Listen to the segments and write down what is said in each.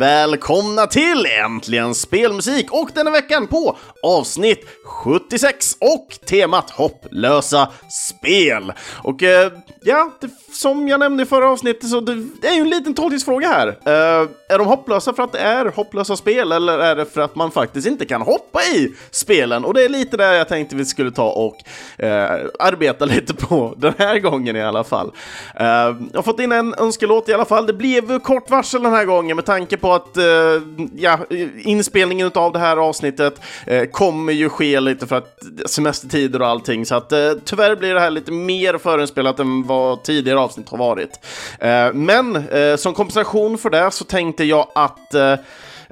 event. Välkomna till Äntligen Spelmusik och denna veckan på avsnitt 76 och temat hopplösa spel. Och eh, ja, det, som jag nämnde i förra avsnittet så det, det är ju en liten tolkningsfråga här. Eh, är de hopplösa för att det är hopplösa spel eller är det för att man faktiskt inte kan hoppa i spelen? Och det är lite det jag tänkte vi skulle ta och eh, arbeta lite på den här gången i alla fall. Eh, jag har fått in en önskelåt i alla fall. Det blev kort varsel den här gången med tanke på att eh, ja, inspelningen av det här avsnittet eh, kommer ju ske lite för att semestertider och allting, så att eh, tyvärr blir det här lite mer förinspelat än vad tidigare avsnitt har varit. Eh, men eh, som kompensation för det så tänkte jag att eh,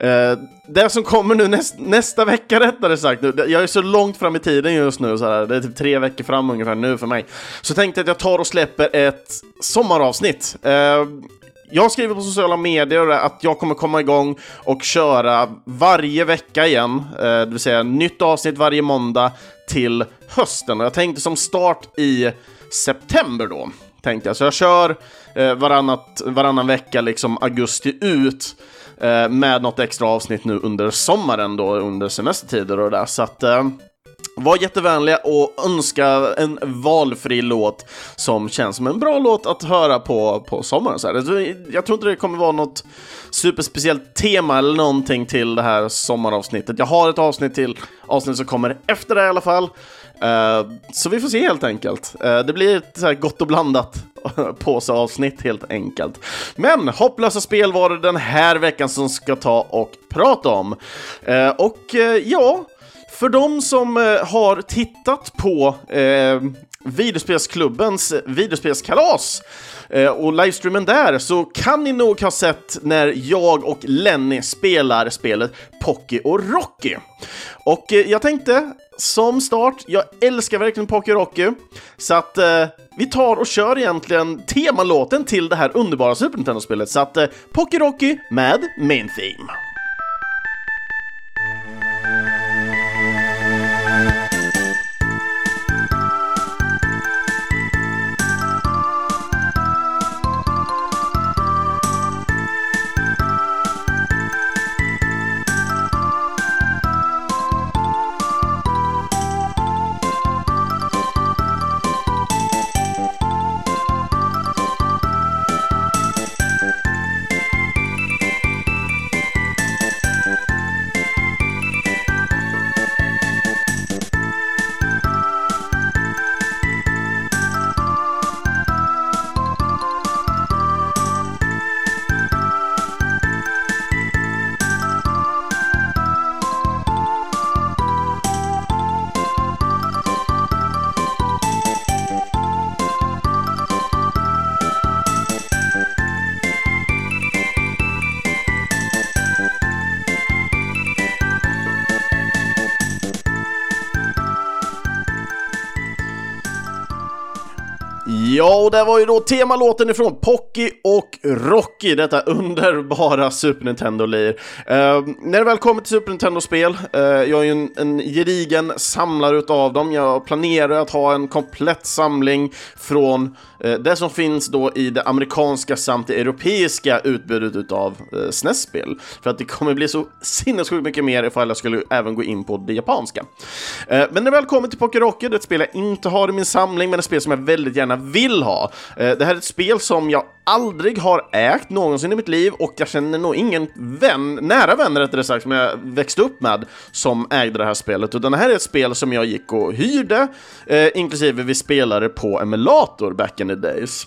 Uh, det som kommer nu näst, nästa vecka rättare sagt, nu, jag är så långt fram i tiden just nu, så här, det är typ tre veckor fram ungefär nu för mig. Så tänkte jag att jag tar och släpper ett sommaravsnitt. Uh, jag skriver på sociala medier att jag kommer komma igång och köra varje vecka igen, eh, det vill säga nytt avsnitt varje måndag till hösten. Och jag tänkte som start i september då, tänkte jag. Så jag kör eh, varannat, varannan vecka, liksom augusti ut, eh, med något extra avsnitt nu under sommaren då, under semestertider och det där. Så att var jättevänliga och önska en valfri låt som känns som en bra låt att höra på, på sommaren. Så här. Alltså, jag tror inte det kommer vara något superspeciellt tema eller någonting till det här sommaravsnittet. Jag har ett avsnitt till, avsnitt som kommer efter det i alla fall. Uh, så vi får se helt enkelt. Uh, det blir ett så här gott och blandat påseavsnitt helt enkelt. Men hopplösa spel var det den här veckan som ska ta och prata om. Uh, och ja, för de som eh, har tittat på eh, Videospelsklubbens videospelskalas eh, och livestreamen där så kan ni nog ha sett när jag och Lenny spelar spelet Pocky och Rocky. Och eh, jag tänkte som start, jag älskar verkligen Pocky Rocky, så att eh, vi tar och kör egentligen temalåten till det här underbara Super Nintendo-spelet. Så att eh, Pocky Rocky med Main Theme. Och det var ju då temalåten ifrån Pocky och Rocky, detta underbara Super Nintendo-lir. Eh, när det väl kommer till Super Nintendo-spel, eh, jag är ju en, en gedigen samlare utav dem, jag planerar att ha en komplett samling från eh, det som finns då i det amerikanska samt det europeiska utbudet utav eh, SNES-spel. För att det kommer bli så sinnessjukt mycket mer ifall jag skulle även gå in på det japanska. Eh, men när det väl kommer till Pocky Rocky, det är ett spel jag inte har i min samling, men ett spel som jag väldigt gärna vill ha ha. Eh, det här är ett spel som jag aldrig har ägt någonsin i mitt liv och jag känner nog ingen vän, nära vänner rättare sagt, som jag växte upp med som ägde det här spelet. Utan det här är ett spel som jag gick och hyrde, eh, inklusive vi spelade på emulator back in the days.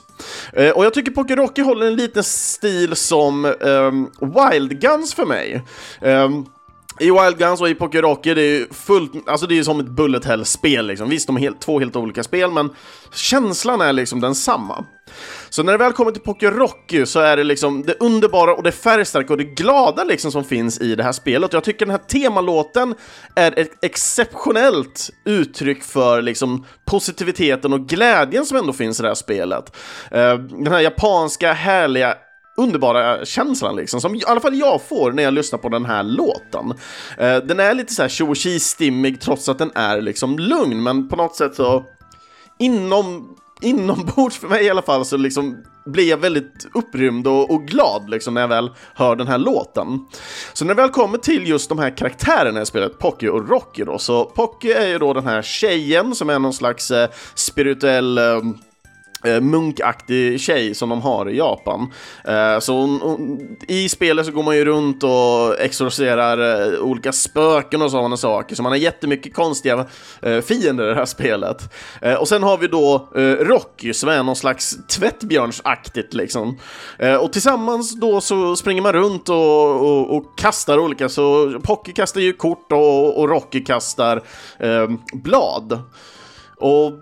Eh, och jag tycker Poker Rocky håller en liten stil som eh, Wild Guns för mig. Um, i Wild Guns och i Poker Rocky, det är ju fullt, alltså det är ju som ett bullet hell-spel liksom. Visst, de är helt, två helt olika spel, men känslan är liksom densamma. Så när det väl kommer till Poker Rocky så är det liksom det underbara och det färgstarka och det glada liksom som finns i det här spelet. Jag tycker den här temalåten är ett exceptionellt uttryck för liksom positiviteten och glädjen som ändå finns i det här spelet. Eh, den här japanska härliga underbara känslan liksom, som i alla fall jag får när jag lyssnar på den här låten. Eh, den är lite så här tjo stimmig trots att den är liksom lugn, men på något sätt så inom inombords för mig i alla fall så liksom blir jag väldigt upprymd och, och, glad liksom när jag väl hör den här låten. Så när det väl kommer till just de här karaktärerna i spelet, Pocky och Rocky då, så Pocky är ju då den här tjejen som är någon slags eh, spirituell Eh, Eh, munkaktig tjej som de har i Japan. Eh, så hon, hon, i spelet så går man ju runt och exorcerar eh, olika spöken och sådana saker, så man har jättemycket konstiga fiender i det här spelet. Och sen har vi då Rocky som är någon slags tvättbjörnsaktigt liksom. Och tillsammans då så springer man runt och, och, och kastar olika, så Pocky kastar ju kort och, och Rocky kastar eh, blad. Och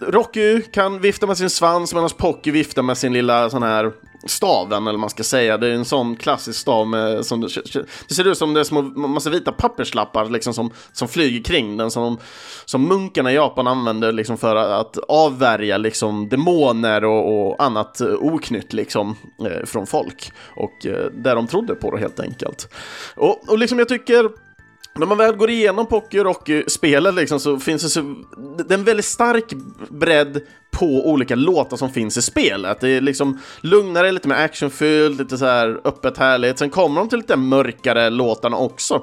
Rocky kan vifta med sin svans medan Pocky viftar med sin lilla sån här staven, eller man ska säga. Det är en sån klassisk stav med, som, det ser ut som det är små, massa vita papperslappar liksom som, som flyger kring den, som, som munkarna i Japan använder liksom för att avvärja liksom demoner och, och annat oknytt liksom eh, från folk. Och eh, där de trodde på det helt enkelt. Och, och liksom jag tycker när man väl går igenom Pocky Rocky-spelet liksom, så finns det, så, det är en väldigt stark bredd på olika låtar som finns i spelet. Det är liksom lugnare, lite mer actionfyllt, lite så här öppet härligt. Sen kommer de till lite mörkare låtarna också.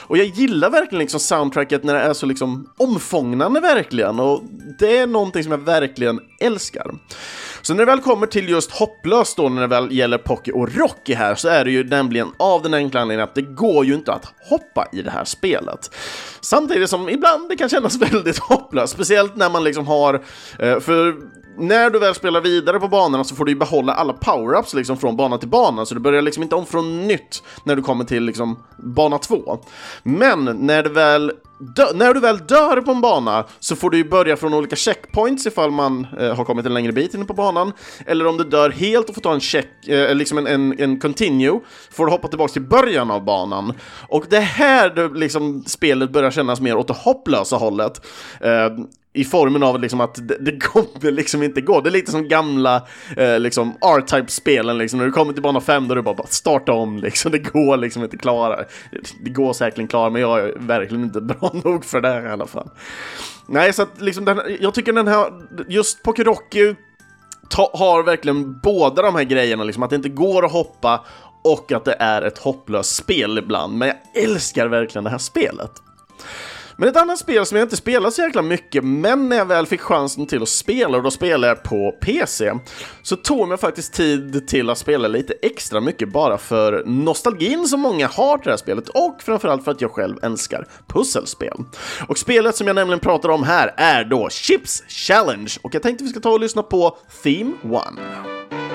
Och jag gillar verkligen liksom soundtracket när det är så liksom omfångande verkligen. Och det är någonting som jag verkligen älskar. Så när det väl kommer till just hopplöst då när det väl gäller Pocky och Rocky här så är det ju nämligen av den enkla anledningen att det går ju inte att hoppa i det här spelet. Samtidigt som ibland det kan kännas väldigt hopplöst, speciellt när man liksom har, eh, för för när du väl spelar vidare på banorna så får du ju behålla alla power-ups liksom från bana till bana, så du börjar liksom inte om från nytt när du kommer till liksom bana 2. Men när du väl Dö när du väl dör på en bana så får du ju börja från olika checkpoints ifall man eh, har kommit en längre bit inne på banan. Eller om du dör helt och får ta en check, eh, liksom en, en, en continue, får du hoppa tillbaka till början av banan. Och det är här liksom, spelet börjar kännas mer åt det hopplösa hållet. Eh, i formen av liksom att det, det kommer liksom inte gå. Det är lite som gamla eh, liksom R-Type-spelen liksom. När du kommer till bana 5 då du bara, bara starta om liksom. Det går liksom inte klara. Det går säkerligen klara, men jag är verkligen inte bra nog för det i alla fall. Nej, så att liksom den, jag tycker den här, just Pokerocky har verkligen båda de här grejerna, liksom att det inte går att hoppa och att det är ett hopplöst spel ibland. Men jag älskar verkligen det här spelet. Men ett annat spel som jag inte spelar så jäkla mycket, men när jag väl fick chansen till att spela, och då spelade jag på PC, så tog jag faktiskt tid till att spela lite extra mycket bara för nostalgin som många har till det här spelet och framförallt för att jag själv älskar pusselspel. Och spelet som jag nämligen pratar om här är då Chips Challenge och jag tänkte vi ska ta och lyssna på Theme 1.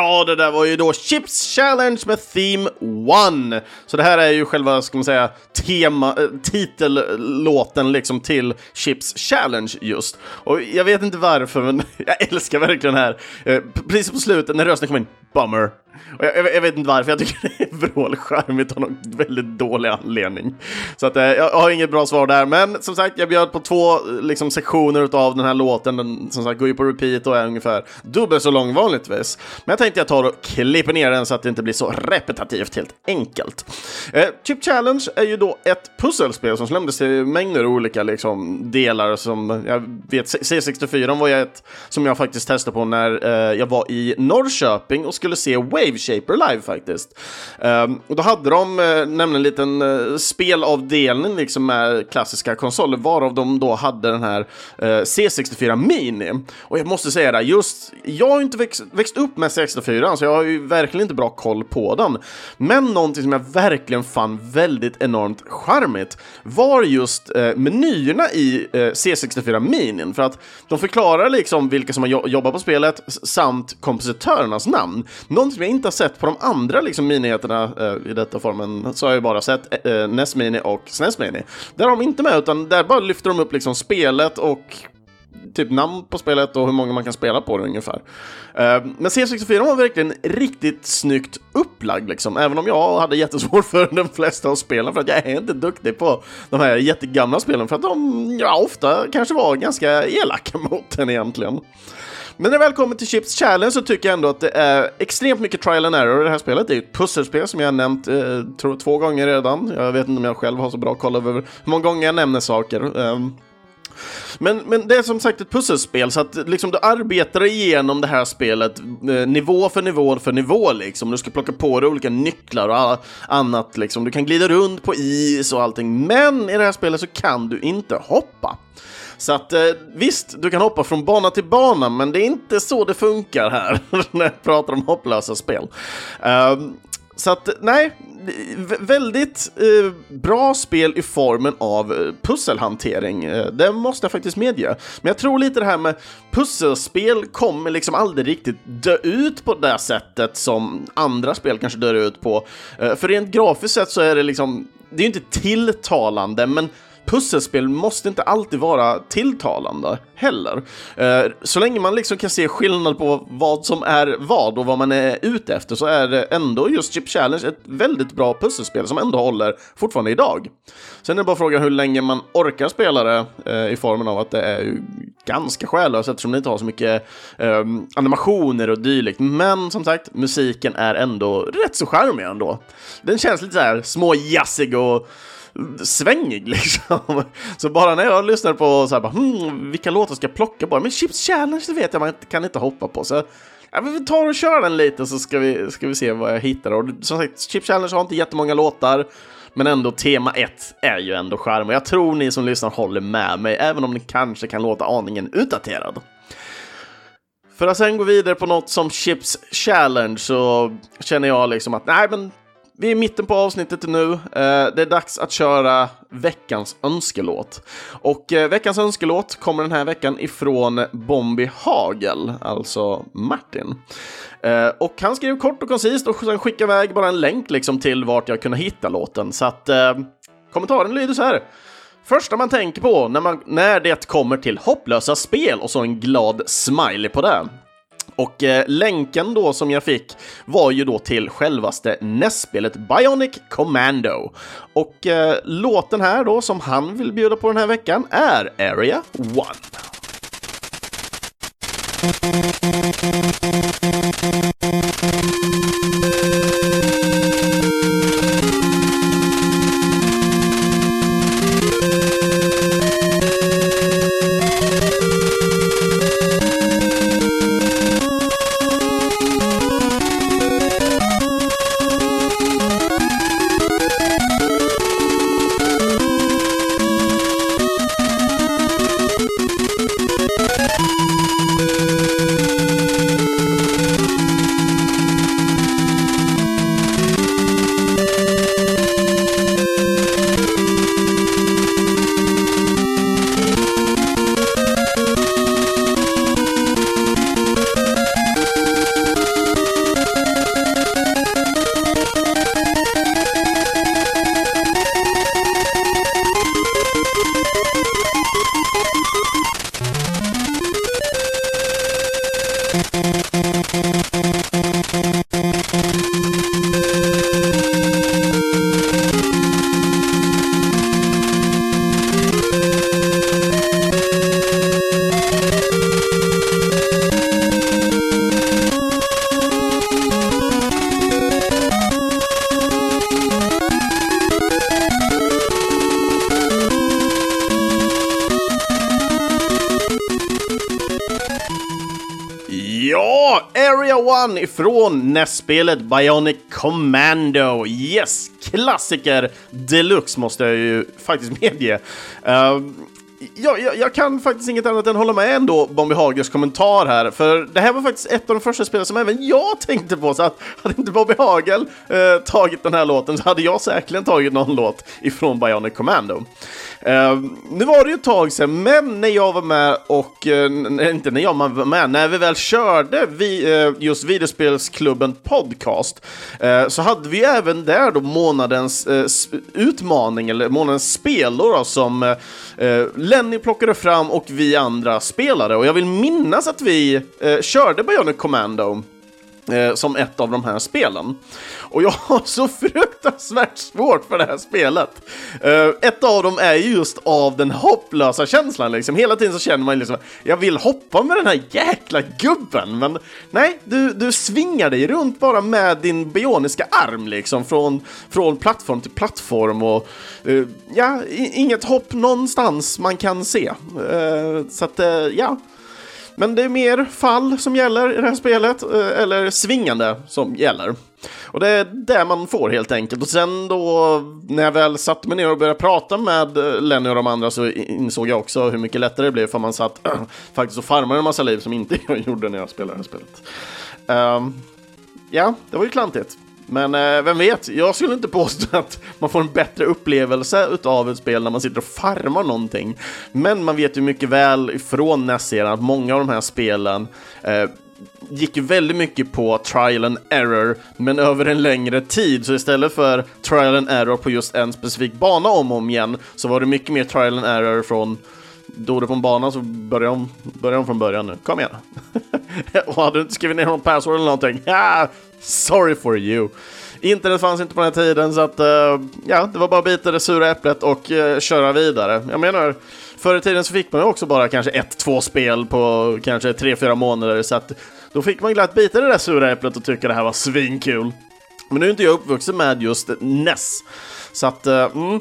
Ja, det där var ju då Chips Challenge med Theme 1. Så det här är ju själva, ska man säga, tema, äh, titellåten liksom till Chips Challenge just. Och jag vet inte varför, men jag älskar verkligen det här. Eh, precis på slutet när rösten kommer in, Bummer. Och jag, jag, vet inte varför, jag tycker det är vrålcharmigt av någon väldigt dålig anledning. Så att, eh, jag har inget bra svar där, men som sagt, jag bjöd på två eh, liksom, sektioner av den här låten. Den som sagt går ju på repeat och är ungefär dubbelt så lång vanligtvis. Men jag tänkte jag tar och klipper ner den så att det inte blir så repetitivt helt enkelt. Eh, Chip Challenge är ju då ett pusselspel som släpptes till mängder olika liksom, delar som jag vet, C64 var ju ett som jag faktiskt testade på när eh, jag var i Norrköping och skulle se Wave Shaper live faktiskt. Um, och då hade de uh, nämligen en liten eh, uh, spelavdelning liksom med klassiska konsoler, varav de då hade den här eh, uh, C64 Mini. Och jag måste säga det, just jag har inte växt, växt upp med C64, så jag har ju verkligen inte bra koll på den. Men någonting som jag verkligen fann väldigt enormt charmigt var just menyerna i C64 Mini, för att de förklarar liksom vilka som har jobbat på spelet samt kompositörernas namn. Någonting som jag inte har sett på de andra liksom, minigheterna eh, i detta formen, så har jag bara sett eh, eh NES Mini och SNES Mini. Där har de inte med, utan där bara lyfter de upp liksom spelet och typ namn på spelet och hur många man kan spela på det ungefär. Eh, men C64 var verkligen riktigt snyggt upplagd liksom, även om jag hade jättesvårt för de flesta av spelen för att jag är inte duktig på de här jättegamla spelen för att de ja, ofta kanske var ganska elaka mot den egentligen. Men när det väl kommer till Chips Challenge så tycker jag ändå att det är extremt mycket trial and error i det här spelet. Det är ju ett pusselspel som jag nämnt eh, tror två gånger redan. Jag vet inte om jag själv har så bra koll över hur många gånger jag nämner saker. Um, men, men det är som sagt ett pusselspel, så att liksom, du arbetar igenom det här spelet eh, nivå för nivå för nivå. Liksom. Du ska plocka på dig olika nycklar och annat. Liksom. Du kan glida runt på is och allting, men i det här spelet så kan du inte hoppa. Så att eh, visst, du kan hoppa från bana till bana, men det är inte så det funkar här när jag pratar om hopplösa spel. Ehm, så att nej, väldigt eh, bra spel i formen av eh, pusselhantering. Eh, det måste jag faktiskt medge. Men jag tror lite det här med pusselspel kommer liksom aldrig riktigt dö ut på det sättet som andra spel kanske dör ut på. Eh, för rent grafiskt sett så är det liksom, det är ju inte tilltalande, men pusselspel måste inte alltid vara tilltalande heller. Eh, så länge man liksom kan se skillnad på vad som är vad och vad man är ute efter så är det ändå just Chip Challenge ett väldigt bra pusselspel som ändå håller fortfarande idag. Sen är det bara frågan hur länge man orkar spela det eh, i formen av att det är ganska själlöst eftersom det inte har så mycket ehm, animationer och dylikt. Men som sagt, musiken är ändå rätt så charmig ändå. Den känns lite så här småjazzig och svängig liksom. Så bara när jag lyssnar på så här, bara, hmm, vilka låtar ska jag plocka bara? Men Chips Challenge det vet jag man kan inte hoppa på. Så ja, vi tar och kör den lite så ska vi, ska vi se vad jag hittar. Och som sagt, Chips Challenge har inte jättemånga låtar. Men ändå tema 1 är ju ändå charm och jag tror ni som lyssnar håller med mig, även om det kanske kan låta aningen utdaterad. För att sen gå vidare på något som Chips Challenge så känner jag liksom att nej, men vi är i mitten på avsnittet nu. Eh, det är dags att köra veckans önskelåt. Och eh, veckans önskelåt kommer den här veckan ifrån Bombi Hagel, alltså Martin. Eh, och han skrev kort och koncist och sen skickade iväg bara en länk liksom till vart jag kunde hitta låten. Så att kommentaren lyder så här. Första man tänker på när, man, när det kommer till hopplösa spel och så en glad smiley på det. Och eh, länken då som jag fick var ju då till självaste NES-spelet Bionic Commando. Och eh, låten här då som han vill bjuda på den här veckan är Area 1. Area 1 ifrån NES-spelet Bionic Commando. Yes, klassiker deluxe måste jag ju faktiskt medge. Uh, jag, jag, jag, kan faktiskt inget annat än hålla med ändå Bombi Hagers kommentar här, för det här var faktiskt ett av de första spelen som även jag tänkte på, så att hade inte Bobby Hagel eh, tagit den här låten så hade jag säkerligen tagit någon låt ifrån Bionic Commando. Eh, nu var det ju ett tag sedan, men när jag var med och, eh, inte när jag var med, när vi väl körde vi, eh, just videospelsklubben podcast, eh, så hade vi även där då månadens eh, utmaning, eller månadens spel då, då som eh, Lenny plockade fram och vi andra spelade. Och jag vill minnas att vi eh, körde Bionic Commando eh, som ett av de här spelen. Och jag har så fruktansvärt svårt för det här spelet. Eh, ett av dem är just av den hopplösa känslan liksom. Hela tiden så känner man liksom, jag vill hoppa med den här jäkla gubben, men nej, du, du svingar dig runt bara med din bioniska arm liksom från, från plattform till plattform och eh, ja, inget hopp någonstans man kan se. Eh, så att, eh, ja. Men det är mer fall som gäller i det här spelet, eh, eller svingande som gäller. Och det är det man får helt enkelt. Och sen då, när jag väl satte mig ner och började prata med eh, Lenny och de andra så insåg jag också hur mycket lättare det blev för man satt eh, faktiskt och farmade en massa liv som inte jag gjorde när jag spelade det här spelet. Um, ja, det var ju klantigt. Men eh, vem vet, jag skulle inte påstå att man får en bättre upplevelse utav ett spel när man sitter och farmar någonting. Men man vet ju mycket väl ifrån nes att många av de här spelen eh, gick ju väldigt mycket på trial and error, men över en längre tid. Så istället för trial and error på just en specifik bana om och om igen, så var det mycket mer trial and error från dog du på en bana så börja om, börja om från början nu. Kom igen. och hade du inte skrivit ner någon password eller någonting, ja, sorry for you. Internet fanns inte på den här tiden så att, uh, ja, det var bara att bita det sura äpplet och uh, köra vidare. Jag menar, förr i tiden så fick man ju också bara kanske ett, två spel på kanske tre, fyra månader så att då fick man glatt bita det där sura äpplet och tycka det här var svinkul. Men nu är inte jag uppvuxen med just NES. Så att, uh, mm,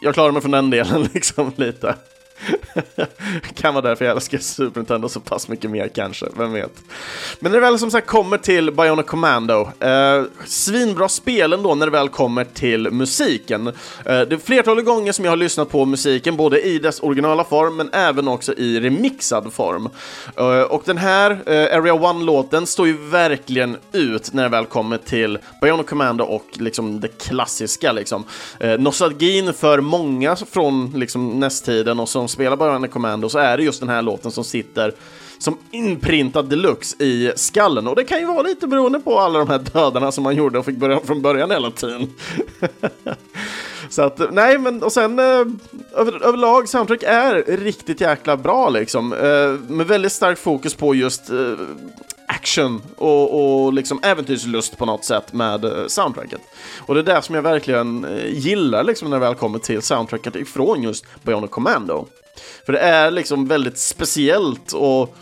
jag klarar mig från den delen liksom lite. kan vara därför jag älskar Super Nintendo så pass mycket mer kanske, vem vet. Men när det väl som sagt kommer till Bionic Commando, eh, svinbra spel ändå när det väl kommer till musiken. Eh, det är flertalet gånger som jag har lyssnat på musiken, både i dess originala form men även också i remixad form. Eh, och den här eh, Area 1-låten står ju verkligen ut när det väl kommer till Bionic Commando och liksom det klassiska liksom. Eh, nostalgin för många från liksom nästtiden och som som spelar Bionic Commando så är det just den här låten som sitter som inprintad deluxe i skallen. Och det kan ju vara lite beroende på alla de här dödarna som man gjorde och fick börja från början hela tiden. Så att, nej men och sen eh, över, överlag soundtrack är riktigt jäkla bra liksom. Eh, med väldigt starkt fokus på just eh, action och, och liksom äventyrslust på något sätt med eh, soundtracket. Och det är det som jag verkligen eh, gillar liksom när det väl kommer till soundtracket ifrån just Bionic Commando. För det är liksom väldigt speciellt och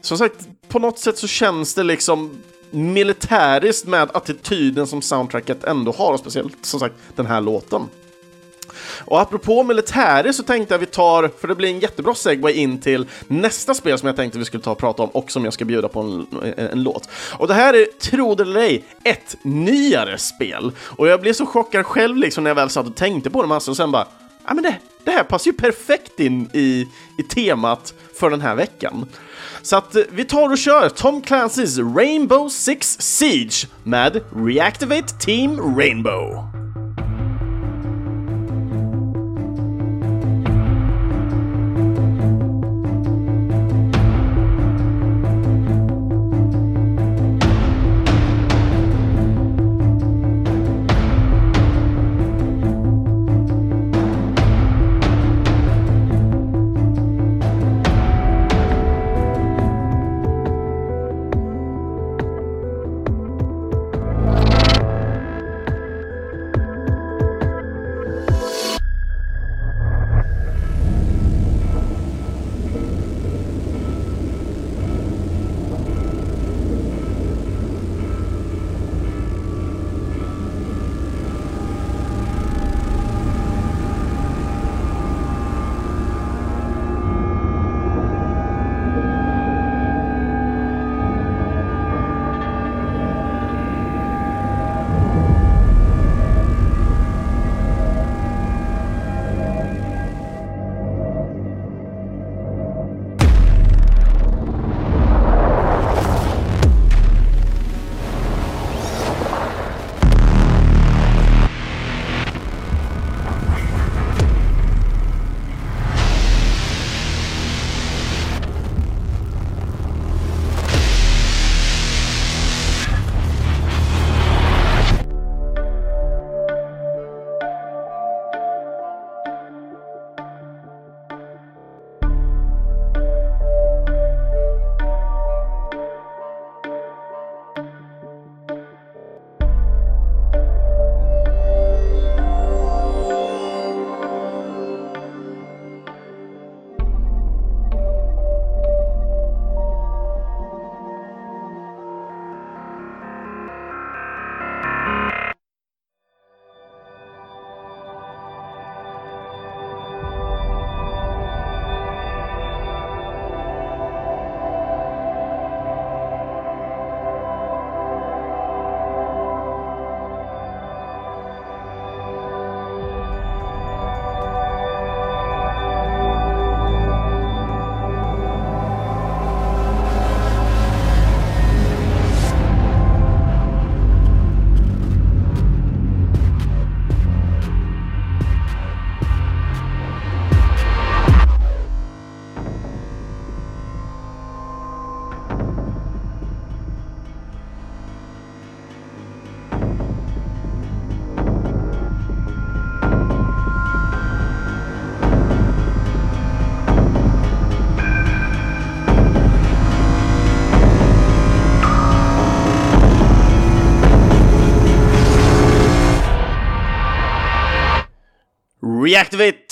som sagt, på något sätt så känns det liksom militäriskt med attityden som soundtracket ändå har, och speciellt som sagt den här låten. Och apropå militärer så tänkte jag vi tar, för det blir en jättebra segway in till nästa spel som jag tänkte vi skulle ta och prata om och som jag ska bjuda på en, en, en låt. Och det här är, tro det eller ej, ett nyare spel. Och jag blev så chockad själv liksom när jag väl satt och tänkte på det massor och sen bara, ja men det, det här passar ju perfekt in i, i temat för den här veckan. Så att eh, vi tar och kör Tom Clancy's Rainbow Six Siege med Reactivate Team Rainbow.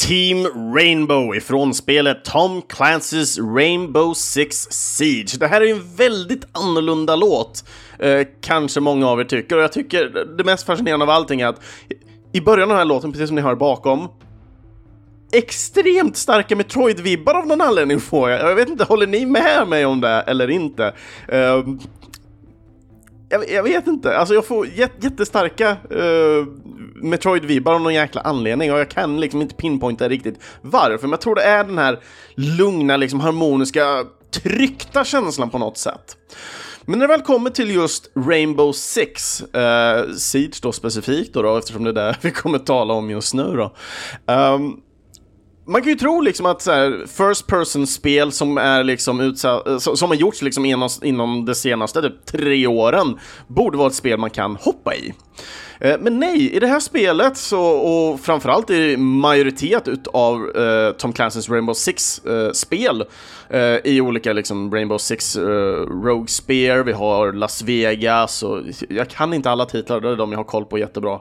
Team Rainbow ifrån spelet Tom Clancy's Rainbow Six Siege. Det här är ju en väldigt annorlunda låt, eh, kanske många av er tycker, och jag tycker det mest fascinerande av allting är att i början av den här låten, precis som ni hör bakom, extremt starka Metroid-vibbar av någon anledning får jag. Jag vet inte, håller ni med mig om det eller inte? Uh, jag, jag, vet inte, alltså jag får jättestarka uh, Metroid-vibbar av någon jäkla anledning och jag kan liksom inte pinpointa riktigt varför, men jag tror det är den här lugna, liksom harmoniska, tryckta känslan på något sätt. Men när det väl kommer till just Rainbow Six, uh, Siege då specifikt då, då, eftersom det är det vi kommer tala om just nu då. Um, man kan ju tro liksom att så här, first person-spel som är liksom utsatt, eh, som har gjorts liksom inom, inom de senaste typ, tre åren borde vara ett spel man kan hoppa i. Eh, men nej, i det här spelet så, och framförallt i majoritet utav uh, Tom Clancy's Rainbow Six-spel uh, uh, i olika liksom Rainbow Six Rogue Spear, vi har Las Vegas och jag kan inte alla titlar, det är de jag har koll på jättebra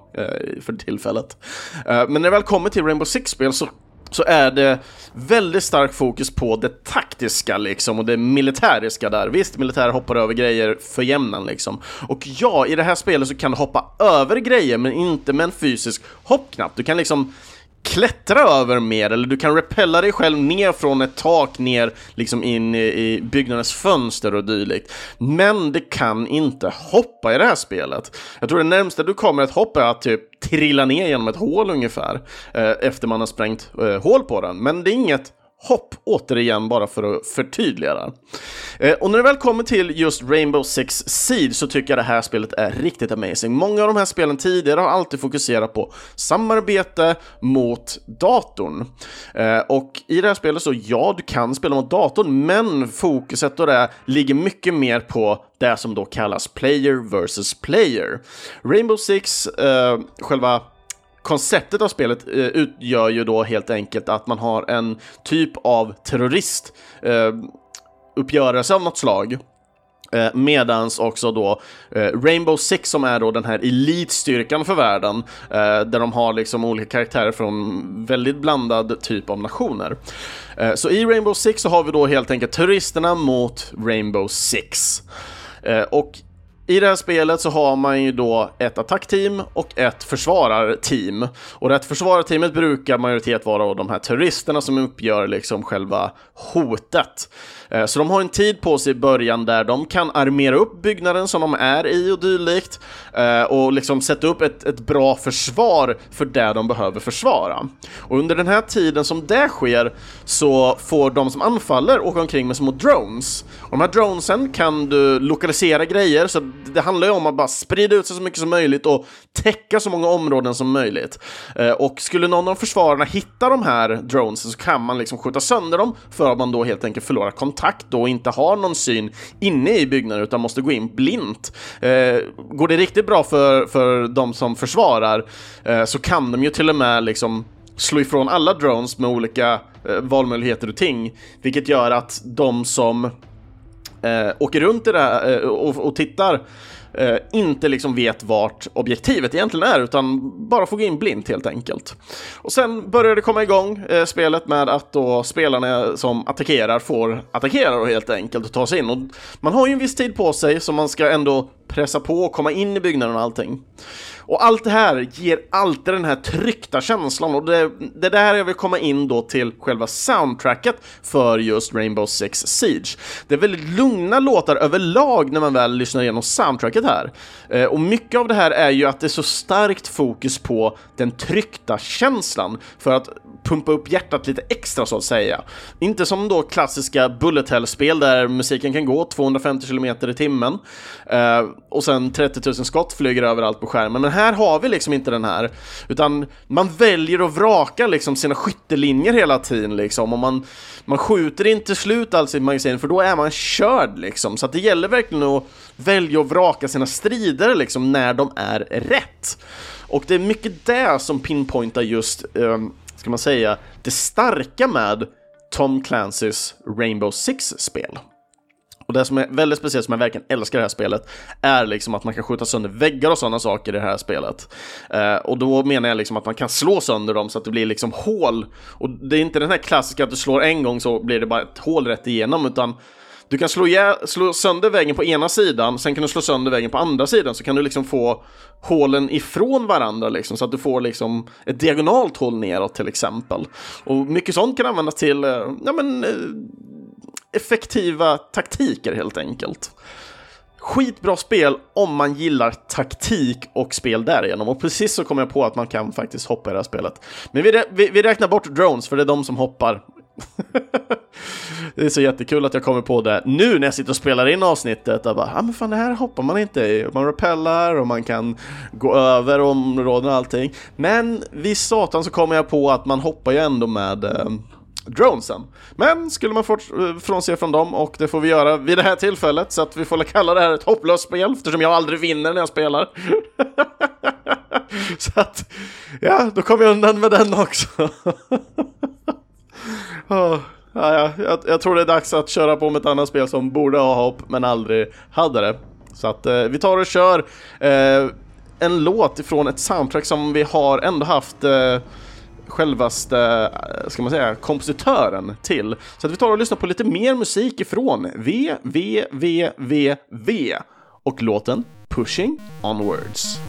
för tillfället. men när det väl kommer till Rainbow Six-spel så så är det väldigt stark fokus på det taktiska liksom och det militäriska där. Visst, militär hoppar över grejer för jämnan liksom. Och ja, i det här spelet så kan du hoppa över grejer men inte med en fysisk hoppknapp. Du kan liksom klättra över mer eller du kan repella dig själv ner från ett tak ner liksom in i, byggnadens fönster och dylikt. Men det kan inte hoppa i det här spelet. Jag tror det närmsta du kommer ett hopp är att typ trilla ner genom ett hål ungefär eh, efter man har sprängt eh, hål på den. Men det är inget hopp, återigen, bara för att förtydliga det. Eh, och när det väl kommer till just Rainbow Six Siege så tycker jag det här spelet är riktigt amazing. Många av de här spelen tidigare har alltid fokuserat på samarbete mot datorn. Eh, och i det här spelet så, ja, du kan spela mot datorn, men fokuset och det ligger mycket mer på det som då kallas player versus player. Rainbow Six, eh, själva konceptet av spelet eh, utgör ju då helt enkelt att man har en typ av terrorist eh, uppgörelse av något slag. Eh, medans också då eh, Rainbow Six som är då den här elitstyrkan för världen eh, där de har liksom olika karaktärer från väldigt blandad typ av nationer. Eh, så i Rainbow Six så har vi då helt enkelt terroristerna mot Rainbow Six. Och i det här spelet så har man ju då ett attackteam och ett försvararteam. Och det här försvararteamet brukar majoritet vara de här terroristerna som uppgör liksom själva hotet. Eh, så de har en tid på sig i början där de kan armera upp byggnaden som de är i och dylikt eh, och liksom sätta upp ett, ett bra försvar för det de behöver försvara. Och under den här tiden som det sker så får de som anfaller åka omkring med små drones. Och de här dronesen kan du lokalisera grejer, så det handlar ju om att bara sprida ut sig så mycket som möjligt och täcka så många områden som möjligt. Eh, och skulle någon av försvararna hitta de här dronesen så kan man liksom skjuta sönder dem för att man då helt enkelt förlorar kontakt då och inte har någon syn inne i byggnaden utan måste gå in blint. Eh, går det riktigt bra för, för de som försvarar eh, så kan de ju till och med liksom slå ifrån alla drones med olika eh, valmöjligheter och ting, vilket gör att de som eh, åker runt i det här eh, och, och tittar eh, inte liksom vet vart objektivet egentligen är, utan bara får gå in blint helt enkelt. Och sen börjar det komma igång eh, spelet med att då spelarna som attackerar får attackera helt enkelt och ta sig in. Och man har ju en viss tid på sig, så man ska ändå pressa på och komma in i byggnaden och allting. Och allt det här ger alltid den här tryckta känslan och det, det är där jag vill komma in då till själva soundtracket för just Rainbow Six Siege. Det är väldigt lugna låtar överlag när man väl lyssnar igenom soundtracket här. Eh, och mycket av det här är ju att det är så starkt fokus på den tryckta känslan för att pumpa upp hjärtat lite extra så att säga. Inte som då klassiska bullet hell-spel där musiken kan gå 250 km i timmen eh, och sen 30 000 skott flyger överallt på skärmen. Men här har vi liksom inte den här, utan man väljer och vrakar liksom sina skyttelinjer hela tiden liksom och man, man skjuter inte slut alls i magasin för då är man körd liksom. Så att det gäller verkligen att välja och vraka sina strider liksom när de är rätt. Och det är mycket det som pinpointar just um, ska man säga, det starka med Tom Clancy's Rainbow Six-spel. Och det som är väldigt speciellt, som jag verkligen älskar det här spelet, är liksom att man kan skjuta sönder väggar och sådana saker i det här spelet. Eh, och då menar jag liksom att man kan slå sönder dem så att det blir liksom hål. Och det är inte den här klassiska att du slår en gång så blir det bara ett hål rätt igenom, utan du kan slå, slå sönder väggen på ena sidan, sen kan du slå sönder väggen på andra sidan, så kan du liksom få hålen ifrån varandra liksom, så att du får liksom ett diagonalt hål neråt till exempel. Och mycket sånt kan användas till, eh, ja men, eh, effektiva taktiker helt enkelt. Skitbra spel om man gillar taktik och spel därigenom. Och precis så kom jag på att man kan faktiskt hoppa i det här spelet. Men vi, vi, vi räknar bort drones, för det är de som hoppar. det är så jättekul att jag kommer på det nu när jag sitter och spelar in avsnittet. Jag bara, ah, men fan det här hoppar man inte i. Man repellar och man kan gå över områden och allting. Men vid satan så kommer jag på att man hoppar ju ändå med eh, dronesen. Men skulle man få eh, frånse från dem och det får vi göra vid det här tillfället så att vi får kalla det här ett hopplöst spel eftersom jag aldrig vinner när jag spelar. så att, ja, då kommer jag undan med den också. oh, ja, ja, jag, jag, tror det är dags att köra på med ett annat spel som borde ha hopp men aldrig hade det. Så att eh, vi tar och kör eh, en låt ifrån ett soundtrack som vi har ändå haft eh, självaste, eh, ska man säga, kompositören till. Så att vi tar och lyssnar på lite mer musik ifrån V, V, V, V, V och låten Pushing Onwards.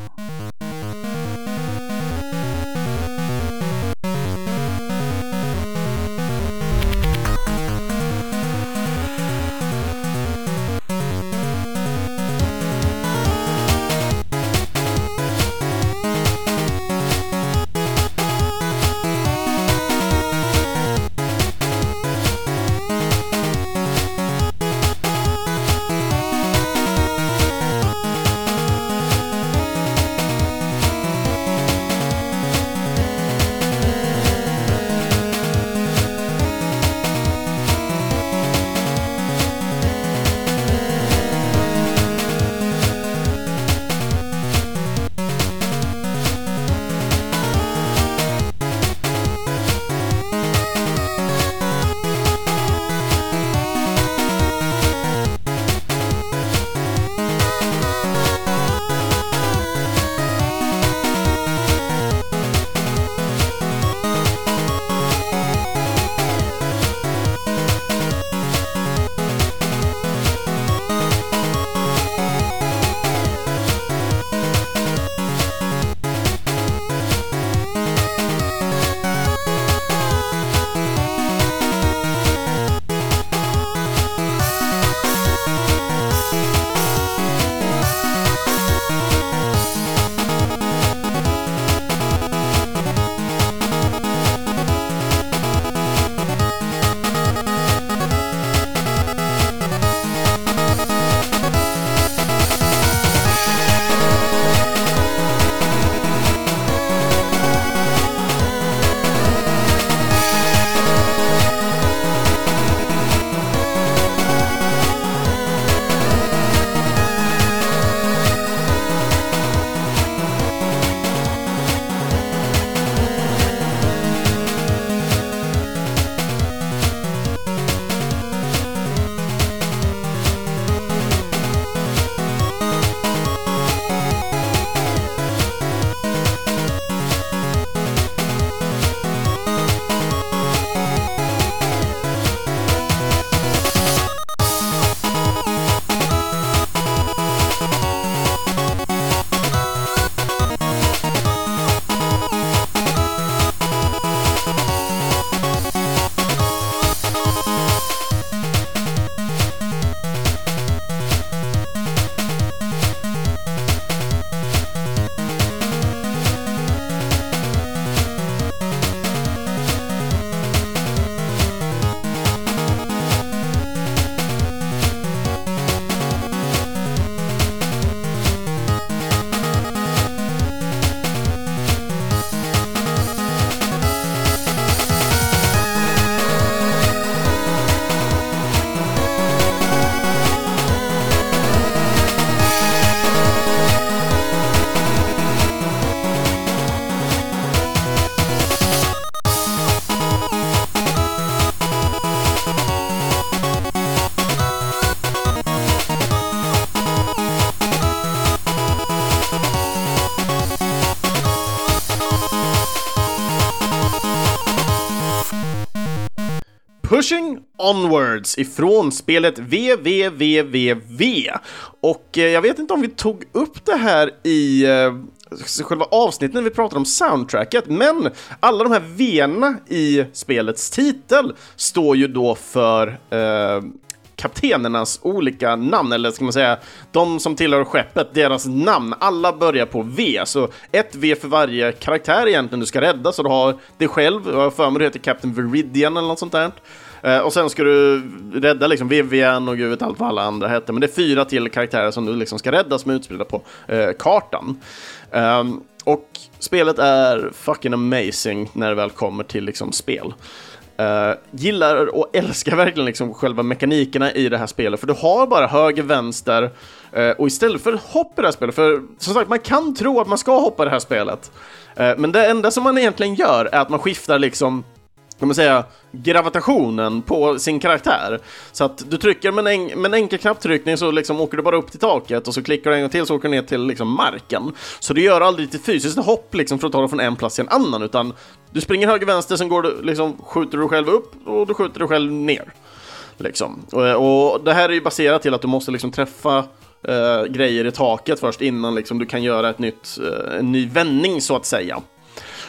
Pushing Onwards ifrån spelet VVVVV. Och eh, jag vet inte om vi tog upp det här i eh, själva avsnittet när vi pratade om soundtracket, men alla de här V i spelets titel står ju då för eh, kaptenernas olika namn, eller ska man säga de som tillhör skeppet, deras namn. Alla börjar på V, så ett V för varje karaktär egentligen du ska rädda, så du har dig själv, jag har för mig du heter Captain Viridian eller något sånt där. Eh, och sen ska du rädda liksom Vivian och gud vet allt vad alla andra hette. Men det är fyra till karaktärer som du liksom ska rädda som är utspridda på eh, kartan. Um, och spelet är fucking amazing när det väl kommer till liksom spel. Uh, gillar och älskar verkligen liksom själva mekanikerna i det här spelet, för du har bara höger, vänster uh, och istället för hopp i det här spelet, för som sagt, man kan tro att man ska hoppa i det här spelet, uh, men det enda som man egentligen gör är att man skiftar liksom kan man säga, gravitationen på sin karaktär. Så att du trycker med en, med en enkel knapptryckning så liksom åker du bara upp till taket och så klickar du en gång till så åker du ner till liksom marken. Så du gör aldrig ett fysiskt hopp liksom för att ta dig från en plats till en annan utan du springer höger vänster sen går du liksom skjuter du själv upp och du skjuter dig själv ner. Liksom. Och, och det här är ju baserat till att du måste liksom träffa eh, grejer i taket först innan liksom, du kan göra ett nytt, eh, en ny vändning så att säga.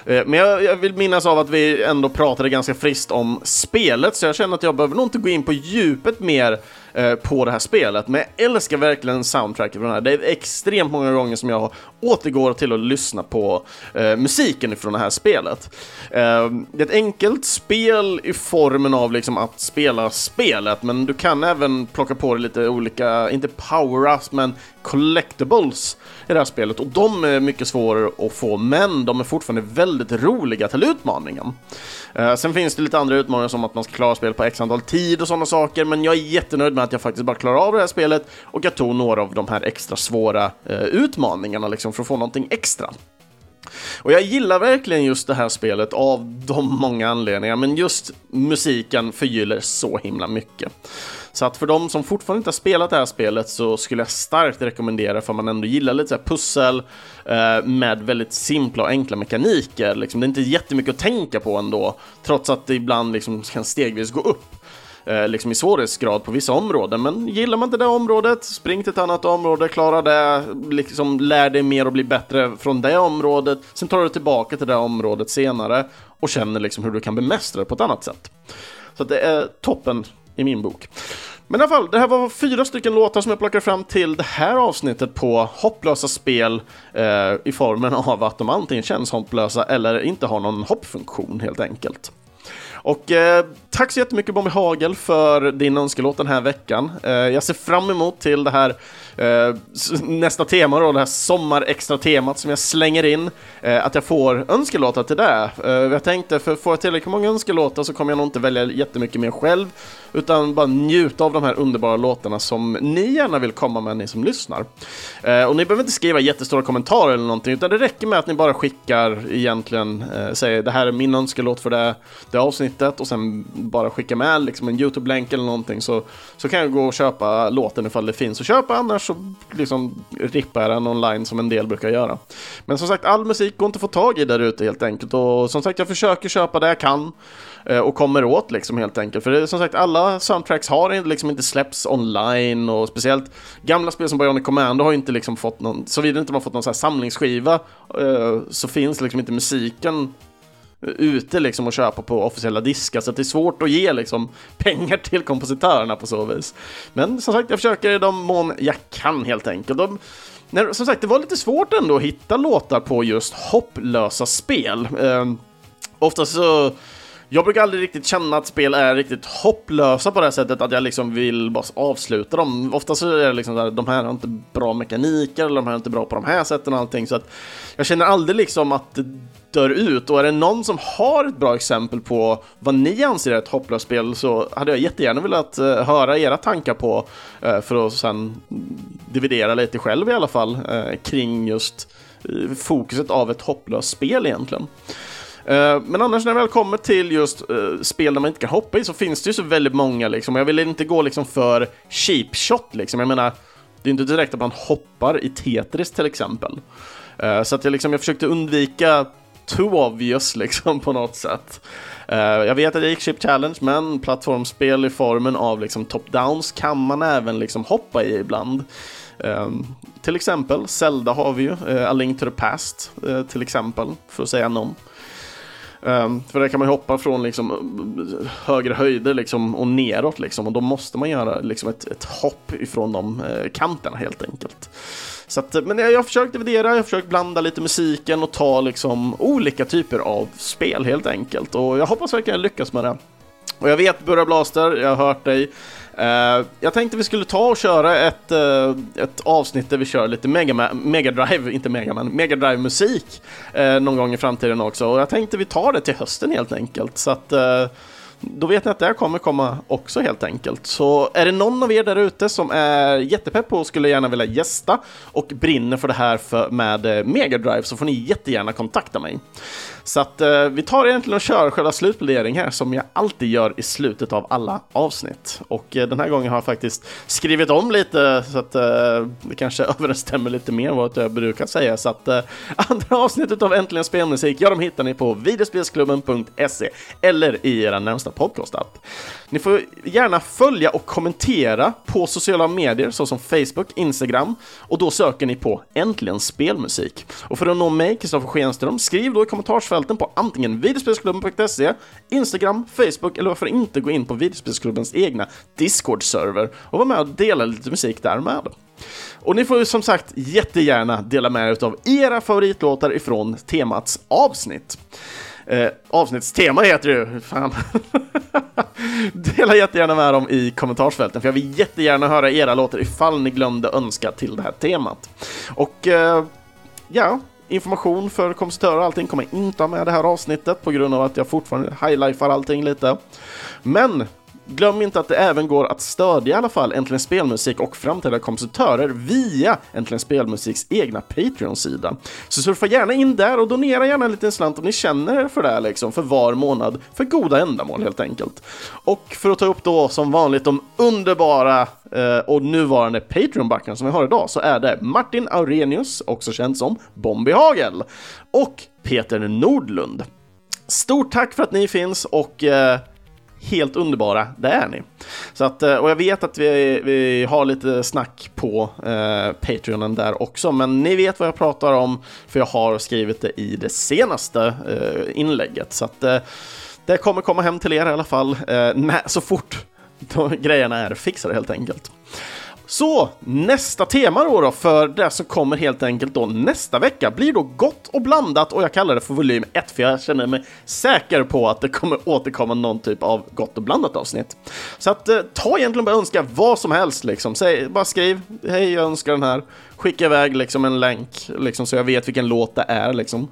Eh, men jag, jag, vill minnas av att vi ändå pratade ganska friskt om spelet, så jag känner att jag behöver nog inte gå in på djupet mer eh, på det här spelet. Men jag älskar verkligen soundtracket från det här. Det är extremt många gånger som jag återgår till att lyssna på eh, musiken från det här spelet. Eh, det är ett enkelt spel i formen av liksom att spela spelet, men du kan även plocka på dig lite olika, inte power-ups, men collectibles i det här spelet och de är mycket svårare att få, men de är fortfarande väldigt roliga till utmaningen. Eh, sen finns det lite andra utmaningar som att man ska klara spel på x antal tid och sådana saker, men jag är jättenöjd med att jag faktiskt bara klarar av det här spelet och jag tog några av de här extra svåra eh, utmaningarna liksom för att få någonting extra. Och jag gillar verkligen just det här spelet av de många anledningar, men just musiken förgyller så himla mycket. Så att för de som fortfarande inte har spelat det här spelet så skulle jag starkt rekommendera för man ändå gillar lite så pussel eh, med väldigt simpla och enkla mekaniker. Liksom, det är inte jättemycket att tänka på ändå, trots att det ibland liksom kan stegvis gå upp eh, liksom i svårighetsgrad på vissa områden. Men gillar man inte det området, spring till ett annat område, klara det, liksom lär dig mer och bli bättre från det området. Sen tar du tillbaka till det området senare och känner liksom hur du kan bemästra det på ett annat sätt. Så det är toppen i min bok. Men i alla fall, det här var fyra stycken låtar som jag plockade fram till det här avsnittet på hopplösa spel eh, i formen av att de antingen känns hopplösa eller inte har någon hoppfunktion helt enkelt. Och eh, tack så jättemycket Bombi Hagel för din önskelåt den här veckan. Eh, jag ser fram emot till det här Eh, nästa tema då, det här sommarextra temat som jag slänger in, eh, att jag får önskelåtar till det. Eh, jag tänkte, för får jag tillräckligt många önskelåtar så kommer jag nog inte välja jättemycket mer själv, utan bara njuta av de här underbara låtarna som ni gärna vill komma med, ni som lyssnar. Eh, och ni behöver inte skriva jättestora kommentarer eller någonting, utan det räcker med att ni bara skickar egentligen, eh, säger det här är min önskelåt för det, det avsnittet och sen bara skicka med liksom en YouTube-länk eller någonting så, så kan jag gå och köpa låten ifall det finns att köpa, annars så liksom rippar jag den online som en del brukar göra. Men som sagt, all musik går inte att få tag i där ute helt enkelt och som sagt, jag försöker köpa det jag kan eh, och kommer åt liksom helt enkelt. För det, som sagt, alla soundtracks har liksom inte släppts online och speciellt gamla spel som Bionic Commando har inte liksom fått någon, såvida inte man fått någon så här samlingsskiva eh, så finns liksom inte musiken ute liksom och köpa på officiella diskar så det är svårt att ge liksom pengar till kompositörerna på så vis. Men som sagt, jag försöker i de mån jag kan helt enkelt. De, när, som sagt, det var lite svårt ändå att hitta låtar på just hopplösa spel. Eh, oftast så jag brukar aldrig riktigt känna att spel är riktigt hopplösa på det här sättet att jag liksom vill bara avsluta dem. Oftast så är det liksom där, de här har inte bra mekaniker eller de här är inte bra på de här sätten och allting så att jag känner aldrig liksom att dör ut och är det någon som har ett bra exempel på vad ni anser är ett hopplöst spel så hade jag jättegärna velat eh, höra era tankar på eh, för att sen dividera lite själv i alla fall eh, kring just fokuset av ett hopplöst spel egentligen. Men annars när det väl kommer till just uh, spel där man inte kan hoppa i så finns det ju så väldigt många liksom. Jag vill inte gå liksom för cheap shot liksom. Jag menar, det är inte direkt att man hoppar i Tetris till exempel. Uh, så att jag, liksom, jag försökte undvika too obvious liksom på något sätt. Uh, jag vet att det gick Chip Challenge, men plattformsspel i formen av liksom top-downs kan man även liksom hoppa i ibland. Um, till exempel, Zelda har vi ju, uh, A Link to the Past uh, till exempel, för att säga någon. Um, för där kan man hoppa från liksom, högre höjder liksom, och neråt liksom, och då måste man göra liksom, ett, ett hopp ifrån de uh, kanterna helt enkelt. Så att, men jag har försökt dividera, jag har försökt blanda lite musiken och ta liksom olika typer av spel helt enkelt. Och jag hoppas verkligen jag lyckas med det. Och jag vet Burra Blaster, jag har hört dig. Uh, jag tänkte vi skulle ta och köra ett, uh, ett avsnitt där vi kör lite Mega, Mega Drive, inte Mega Man, Mega Drive musik uh, någon gång i framtiden också. Och jag tänkte vi tar det till hösten helt enkelt. Så att då vet ni att det kommer komma också helt enkelt. Så är det någon av er där ute som är jättepepp på och skulle gärna vilja gästa och brinner för det här för, med eh, Mega Drive så får ni jättegärna kontakta mig. Så att eh, vi tar egentligen och kör själva slutpläderingen här som jag alltid gör i slutet av alla avsnitt. Och eh, den här gången har jag faktiskt skrivit om lite så att eh, det kanske överensstämmer lite mer vad jag brukar säga. Så att eh, andra avsnittet av Äntligen Spelmusik, ja de hittar ni på videospelsklubben.se eller i era närmsta podcastapp. Ni får gärna följa och kommentera på sociala medier såsom Facebook, Instagram och då söker ni på Äntligen Spelmusik. Och för att nå mig, Kristoffer Schenström, skriv då i kommentarsfältet kommentarsfälten på antingen videospelsklubben.se, Instagram, Facebook eller varför inte gå in på videospelsklubbens egna Discord-server och vara med och dela lite musik där med. Och ni får ju som sagt jättegärna dela med er av era favoritlåtar ifrån temats avsnitt. Eh, avsnittstema heter det ju, fan. Dela jättegärna med dem i kommentarsfälten, för jag vill jättegärna höra era låtar ifall ni glömde önska till det här temat. Och eh, ja, information för kompositörer och allting kommer jag inte ha med det här avsnittet på grund av att jag fortfarande highlifar allting lite. Men Glöm inte att det även går att stödja i alla fall Äntligen Spelmusik och framtida kompositörer via Äntligen Spelmusiks egna Patreon-sida. Så surfa gärna in där och donera gärna en liten slant om ni känner för det liksom, för var månad, för goda ändamål helt enkelt. Och för att ta upp då som vanligt de underbara eh, och nuvarande Patreon-backarna som vi har idag så är det Martin Aurenius, också känd som Bombi Hagel, och Peter Nordlund. Stort tack för att ni finns och eh, helt underbara, det är ni. Så att, eh, och jag vet att vi, vi har lite snack på eh, Patreonen där också, men ni vet vad jag pratar om, för jag har skrivit det i det senaste eh, inlägget. Så att eh, det kommer komma hem till er i alla fall, eh, så fort grejerna är fixade helt enkelt. Så nästa tema då, då, för det som kommer helt enkelt då nästa vecka blir då gott och blandat och jag kallar det för volym 1 för jag känner mig säker på att det kommer återkomma någon typ av gott och blandat avsnitt. Så att eh, ta egentligen bara önska vad som helst liksom. Säg, bara skriv hej jag önskar den här skicka iväg liksom en länk liksom, så jag vet vilken låt det är. Liksom.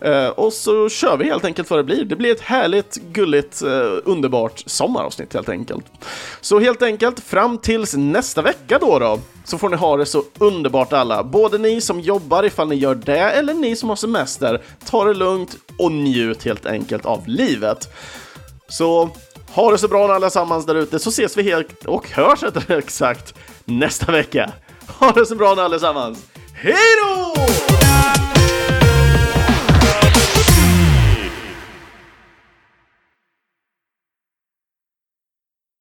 Eh, och så kör vi helt enkelt vad det blir. Det blir ett härligt, gulligt, eh, underbart sommaravsnitt helt enkelt. Så helt enkelt, fram tills nästa vecka då, då så får ni ha det så underbart alla. Både ni som jobbar ifall ni gör det, eller ni som har semester. Ta det lugnt och njut helt enkelt av livet. Så ha det så bra allesammans där ute så ses vi helt och hörs rättare exakt nästa vecka. Ha det så bra nu allesammans. Hej då!